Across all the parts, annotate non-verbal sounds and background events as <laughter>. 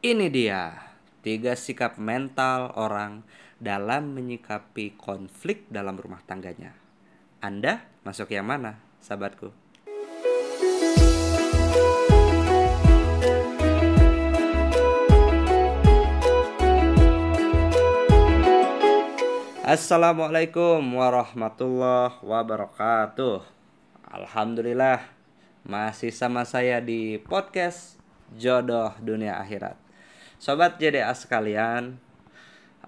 Ini dia tiga sikap mental orang dalam menyikapi konflik dalam rumah tangganya. Anda masuk yang mana, sahabatku? Assalamualaikum warahmatullahi wabarakatuh. Alhamdulillah masih sama saya di podcast Jodoh Dunia Akhirat. Sobat JDA sekalian,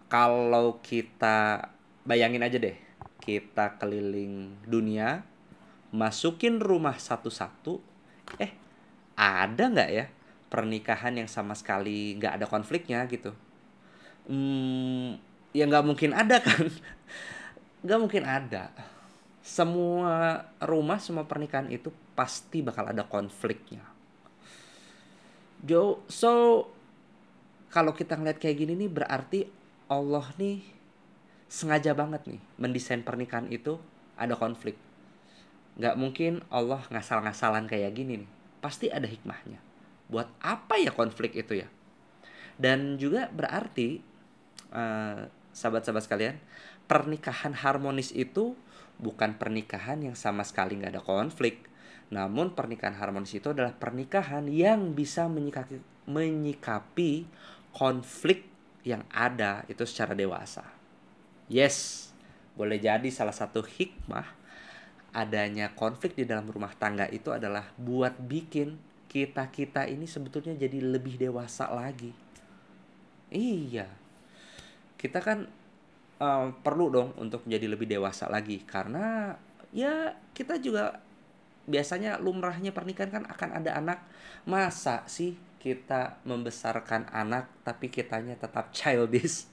kalau kita bayangin aja deh, kita keliling dunia, masukin rumah satu-satu, eh ada nggak ya pernikahan yang sama sekali nggak ada konfliknya gitu? Hmm, ya nggak mungkin ada kan? <laughs> Nggak mungkin ada. Semua rumah, semua pernikahan itu pasti bakal ada konfliknya. Jo, so kalau kita ngeliat kayak gini nih berarti Allah nih sengaja banget nih mendesain pernikahan itu ada konflik. Nggak mungkin Allah ngasal-ngasalan kayak gini nih. Pasti ada hikmahnya. Buat apa ya konflik itu ya? Dan juga berarti uh, sahabat-sahabat sekalian, pernikahan harmonis itu bukan pernikahan yang sama sekali nggak ada konflik. Namun pernikahan harmonis itu adalah pernikahan yang bisa menyikapi konflik yang ada itu secara dewasa. Yes, boleh jadi salah satu hikmah adanya konflik di dalam rumah tangga itu adalah buat bikin kita-kita ini sebetulnya jadi lebih dewasa lagi. Iya. Kita kan um, perlu dong untuk menjadi lebih dewasa lagi karena ya kita juga biasanya lumrahnya pernikahan kan akan ada anak. Masa sih kita membesarkan anak tapi kitanya tetap childish.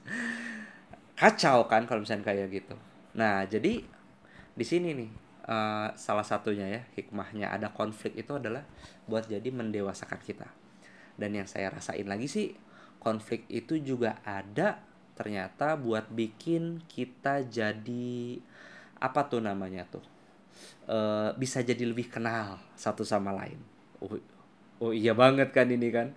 Kacau kan kalau misalnya kayak gitu. Nah jadi di sini nih uh, salah satunya ya hikmahnya ada konflik itu adalah buat jadi mendewasakan kita. Dan yang saya rasain lagi sih konflik itu juga ada ternyata buat bikin kita jadi apa tuh namanya tuh? Uh, bisa jadi lebih kenal satu sama lain oh iya banget kan ini kan.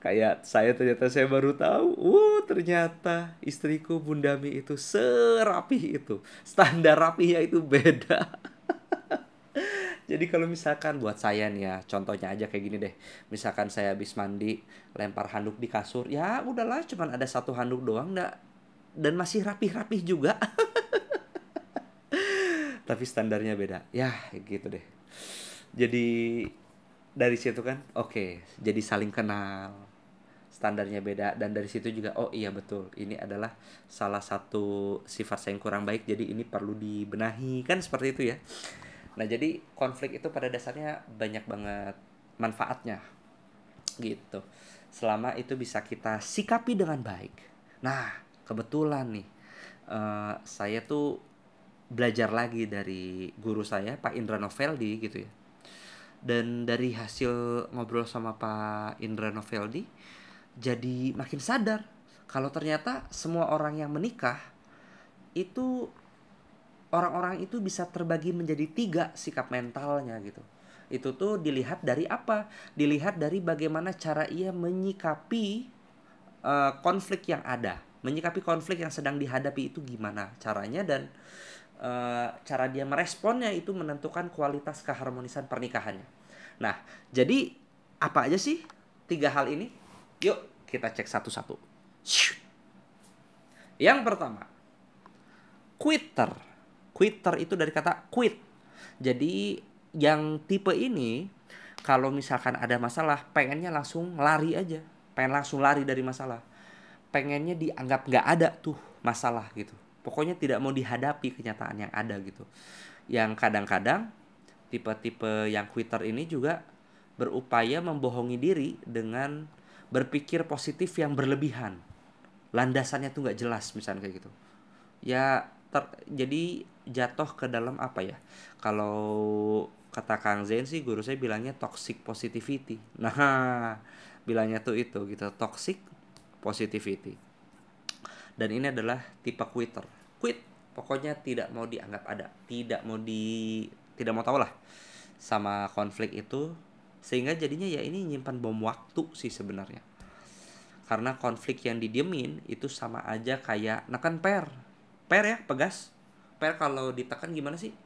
Kayak saya ternyata saya baru tahu uh ternyata istriku Bundami itu serapi itu. Standar rapinya itu beda. <laughs> Jadi kalau misalkan buat saya nih ya contohnya aja kayak gini deh. Misalkan saya habis mandi lempar handuk di kasur ya udahlah cuman ada satu handuk doang ndak dan masih rapih-rapih juga. <laughs> Tapi standarnya beda. Ya gitu deh. Jadi dari situ kan oke okay, jadi saling kenal. Standarnya beda dan dari situ juga oh iya betul ini adalah salah satu sifat saya yang kurang baik jadi ini perlu dibenahi. Kan seperti itu ya. Nah jadi konflik itu pada dasarnya banyak banget manfaatnya gitu. Selama itu bisa kita sikapi dengan baik. Nah kebetulan nih uh, saya tuh belajar lagi dari guru saya Pak Indra Noveldi gitu ya dan dari hasil ngobrol sama Pak Indra Noveldi jadi makin sadar kalau ternyata semua orang yang menikah itu orang-orang itu bisa terbagi menjadi tiga sikap mentalnya gitu. Itu tuh dilihat dari apa? Dilihat dari bagaimana cara ia menyikapi uh, konflik yang ada. Menyikapi konflik yang sedang dihadapi itu gimana caranya dan uh, cara dia meresponnya itu menentukan kualitas keharmonisan pernikahannya. Nah, jadi apa aja sih tiga hal ini? Yuk kita cek satu-satu. Yang pertama, quitter. Quitter itu dari kata quit. Jadi yang tipe ini kalau misalkan ada masalah pengennya langsung lari aja, pengen langsung lari dari masalah. Pengennya dianggap nggak ada tuh masalah gitu pokoknya tidak mau dihadapi kenyataan yang ada gitu. Yang kadang-kadang tipe-tipe yang quitter ini juga berupaya membohongi diri dengan berpikir positif yang berlebihan. Landasannya tuh nggak jelas misalnya kayak gitu. Ya ter, jadi jatuh ke dalam apa ya? Kalau kata Kang Zen sih guru saya bilangnya toxic positivity. <laughs> Nah bilangnya tuh itu gitu toxic positivity dan ini adalah tipe quitter. Quit pokoknya tidak mau dianggap ada. Tidak mau di tidak mau tahu lah sama konflik itu. Sehingga jadinya ya ini nyimpan bom waktu sih sebenarnya. Karena konflik yang didiemin itu sama aja kayak neken per. Per ya pegas. Per kalau ditekan gimana sih?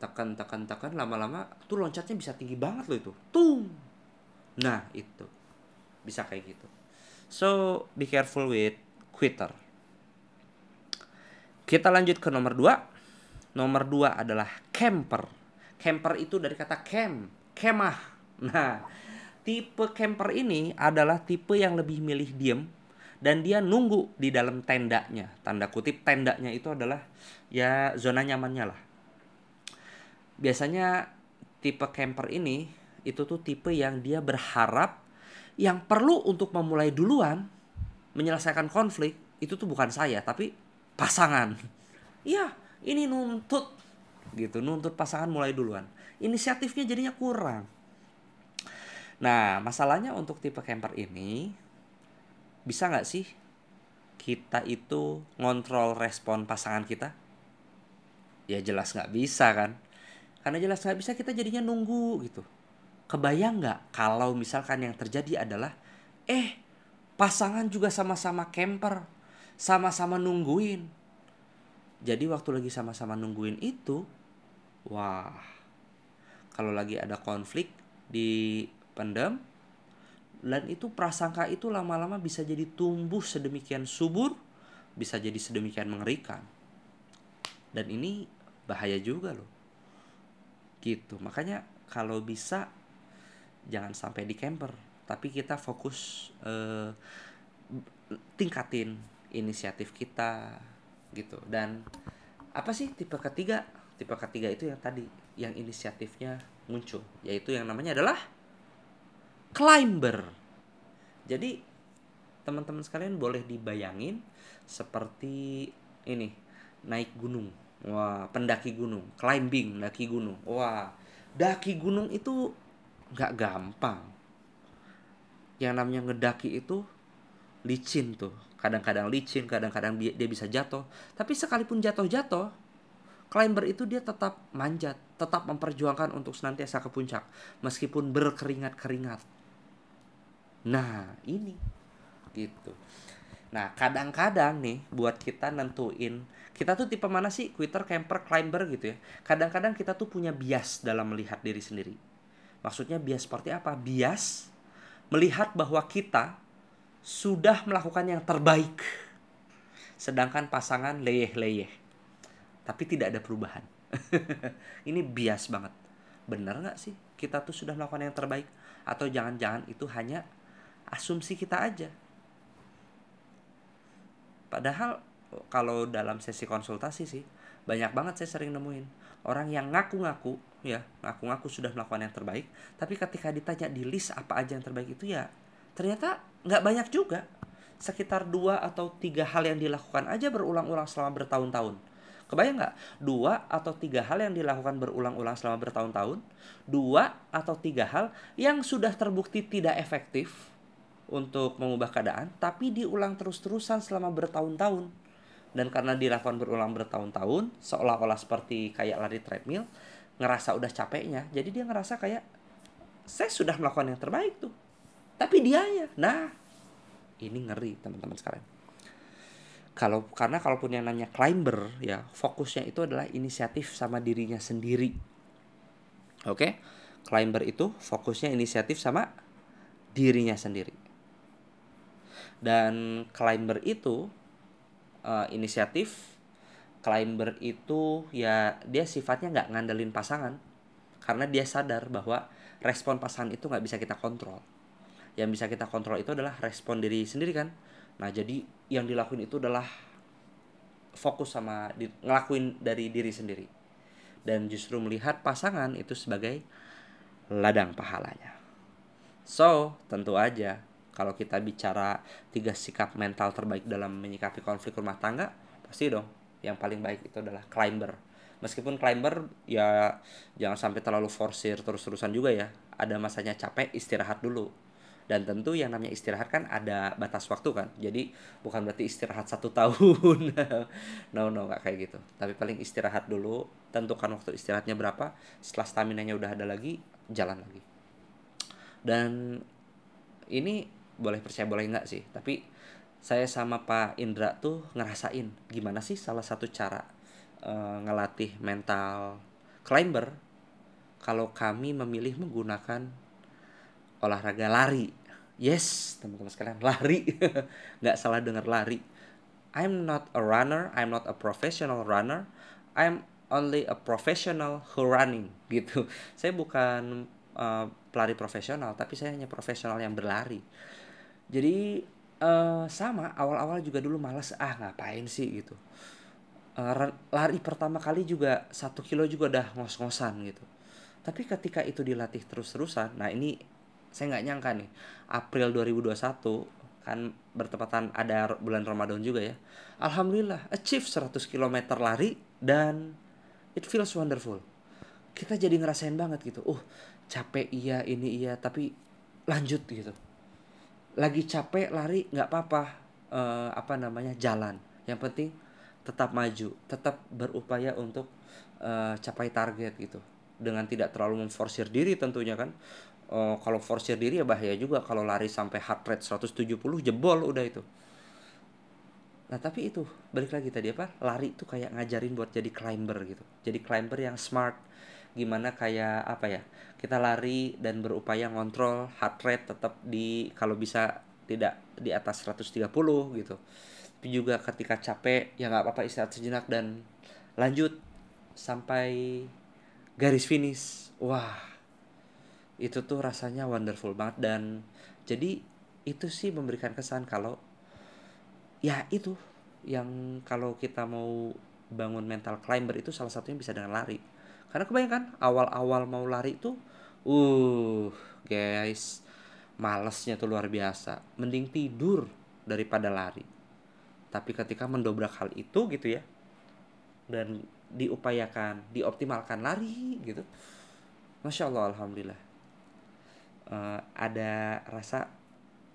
Tekan tekan tekan lama-lama tuh loncatnya bisa tinggi banget loh itu. Tuh nah itu. Bisa kayak gitu. So be careful with quitter kita lanjut ke nomor dua. Nomor dua adalah camper. Camper itu dari kata camp kemah. Nah tipe camper ini adalah tipe yang lebih milih diem dan dia nunggu di dalam tendanya. Tanda kutip tendanya itu adalah ya zona nyamannya lah. Biasanya tipe camper ini itu tuh tipe yang dia berharap yang perlu untuk memulai duluan menyelesaikan konflik itu tuh bukan saya tapi pasangan. <laughs> Iya, ini nuntut gitu, nuntut pasangan mulai duluan. Inisiatifnya jadinya kurang. Nah, masalahnya untuk tipe camper ini bisa nggak sih kita itu ngontrol respon pasangan kita? Ya jelas nggak bisa kan karena jelas nggak bisa kita jadinya nunggu gitu kebayang nggak kalau misalkan yang terjadi adalah eh pasangan juga sama-sama camper sama-sama nungguin. Jadi waktu lagi sama-sama nungguin itu wah kalau lagi ada konflik di pendem dan itu prasangka itu lama-lama bisa jadi tumbuh sedemikian subur bisa jadi sedemikian mengerikan. Dan ini bahaya juga loh. Gitu. Makanya kalau bisa jangan sampai di camper tapi kita fokus eh, tingkatin inisiatif kita gitu dan apa sih tipe ketiga tipe ketiga itu yang tadi yang inisiatifnya muncul yaitu yang namanya adalah climber jadi teman-teman sekalian boleh dibayangin seperti ini naik gunung Wah, pendaki gunung, climbing, daki gunung. Wah, daki gunung itu nggak gampang. Yang namanya ngedaki itu licin tuh. Kadang-kadang licin, kadang-kadang dia, bisa jatuh. Tapi sekalipun jatuh-jatuh, climber itu dia tetap manjat, tetap memperjuangkan untuk senantiasa ke puncak. Meskipun berkeringat-keringat. Nah, ini. Gitu. Nah, kadang-kadang nih buat kita nentuin kita tuh tipe mana sih quitter, camper, climber gitu ya. Kadang-kadang kita tuh punya bias dalam melihat diri sendiri. Maksudnya bias seperti apa? Bias melihat bahwa kita sudah melakukan yang terbaik. Sedangkan pasangan leyeh-leyeh. Tapi tidak ada perubahan. <laughs> Ini bias banget. Bener nggak sih kita tuh sudah melakukan yang terbaik? Atau jangan-jangan itu hanya asumsi kita aja? Padahal kalau dalam sesi konsultasi sih banyak banget saya sering nemuin. Orang yang ngaku-ngaku ya ngaku-ngaku sudah melakukan yang terbaik tapi ketika ditanya di list apa aja yang terbaik itu ya ternyata nggak banyak juga. Sekitar dua atau tiga hal yang dilakukan aja berulang-ulang selama bertahun-tahun. Kebayang nggak? Dua atau tiga hal yang dilakukan berulang-ulang selama bertahun-tahun dua atau tiga hal yang sudah terbukti tidak efektif untuk mengubah keadaan tapi diulang terus-terusan selama bertahun-tahun dan karena dilakukan berulang bertahun-tahun seolah-olah seperti kayak lari treadmill ngerasa udah capeknya. Jadi dia ngerasa kayak saya sudah melakukan yang terbaik tuh. Tapi dia ya nah ini ngeri teman-teman sekalian. Kalau karena kalaupun yang namanya climber ya fokusnya itu adalah inisiatif sama dirinya sendiri. Oke? Climber itu fokusnya inisiatif sama dirinya sendiri. Dan climber itu uh, inisiatif. Climber itu ya dia sifatnya nggak ngandelin pasangan. Karena dia sadar bahwa respon pasangan itu nggak bisa kita kontrol. Yang bisa kita kontrol itu adalah respon diri sendiri kan. Nah jadi yang dilakuin itu adalah fokus sama di, ngelakuin dari diri sendiri. Dan justru melihat pasangan itu sebagai ladang pahalanya. So tentu aja kalau kita bicara tiga sikap mental terbaik dalam menyikapi konflik rumah tangga pasti dong. Yang paling baik itu adalah climber. Meskipun climber ya jangan sampai terlalu forsir terus-terusan juga ya. Ada masanya capek istirahat dulu. Dan tentu yang namanya istirahat kan ada batas waktu kan. Jadi bukan berarti istirahat satu <laughs> tahun. No no nggak kayak gitu. Tapi paling istirahat dulu tentukan waktu istirahatnya berapa setelah stamina nya udah ada lagi jalan lagi. Dan ini boleh percaya boleh enggak sih? Tapi saya sama Pak Indra tuh ngerasain gimana sih salah satu cara uh, ngelatih mental climber kalau kami memilih menggunakan olahraga lari. Yes teman-teman sekalian lari. <laughs> Nggak salah dengar lari. I'm not a runner I'm not a professional runner. I'm only a professional who running gitu. <laughs> Saya bukan uh, pelari profesional tapi saya hanya profesional yang berlari jadi uh, sama awal-awal juga dulu malas ah ngapain sih? gitu. Uh, lari pertama kali juga satu kilo juga udah ngos-ngosan gitu. Tapi ketika itu dilatih terus-terusan nah ini saya nggak nyangka nih April 2021 kan bertepatan ada bulan Ramadan juga ya Alhamdulillah achieve 100 km lari dan it feels wonderful. Kita jadi ngerasain banget gitu uh capek iya ini iya tapi lanjut gitu lagi capek lari nggak apa-apa. Uh, apa namanya? Jalan. Yang penting tetap maju tetap berupaya untuk uh, capai target gitu. Dengan tidak terlalu memforsir diri tentunya kan. Uh, kalau forsir diri ya bahaya juga. Kalau lari sampai heart rate 170 jebol udah itu. Nah tapi itu balik lagi tadi apa? Lari itu kayak ngajarin buat jadi climber gitu. Jadi climber yang smart gimana kayak apa ya kita lari dan berupaya ngontrol heart rate tetap di kalau bisa tidak di atas 130 gitu. Tapi juga ketika capek ya nggak apa-apa istirahat sejenak dan lanjut sampai garis finish. Wah itu tuh rasanya wonderful banget dan jadi itu sih memberikan kesan kalau ya itu yang kalau kita mau bangun mental climber itu salah satunya bisa dengan lari karena kebanyakan awal-awal mau lari itu uh guys malesnya tuh luar biasa. Mending tidur daripada lari. Tapi ketika mendobrak hal itu gitu ya dan diupayakan dioptimalkan lari gitu masya allah alhamdulillah. Uh, ada rasa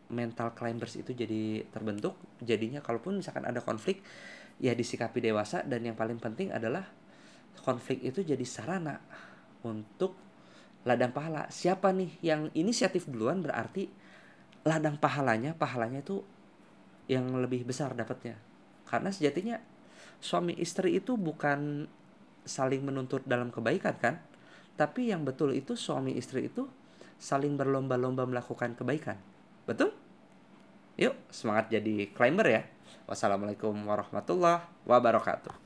mental climbers itu jadi terbentuk. Jadinya kalaupun misalkan ada konflik ya disikapi dewasa dan yang paling penting adalah konflik itu jadi sarana untuk ladang pahala siapa nih yang inisiatif duluan berarti ladang pahalanya pahalanya itu yang lebih besar dapatnya karena sejatinya suami istri itu bukan saling menuntut dalam kebaikan kan tapi yang betul itu suami istri itu saling berlomba-lomba melakukan kebaikan. Betul? Yuk, semangat jadi climber ya. Wassalamualaikum warahmatullahi wabarakatuh.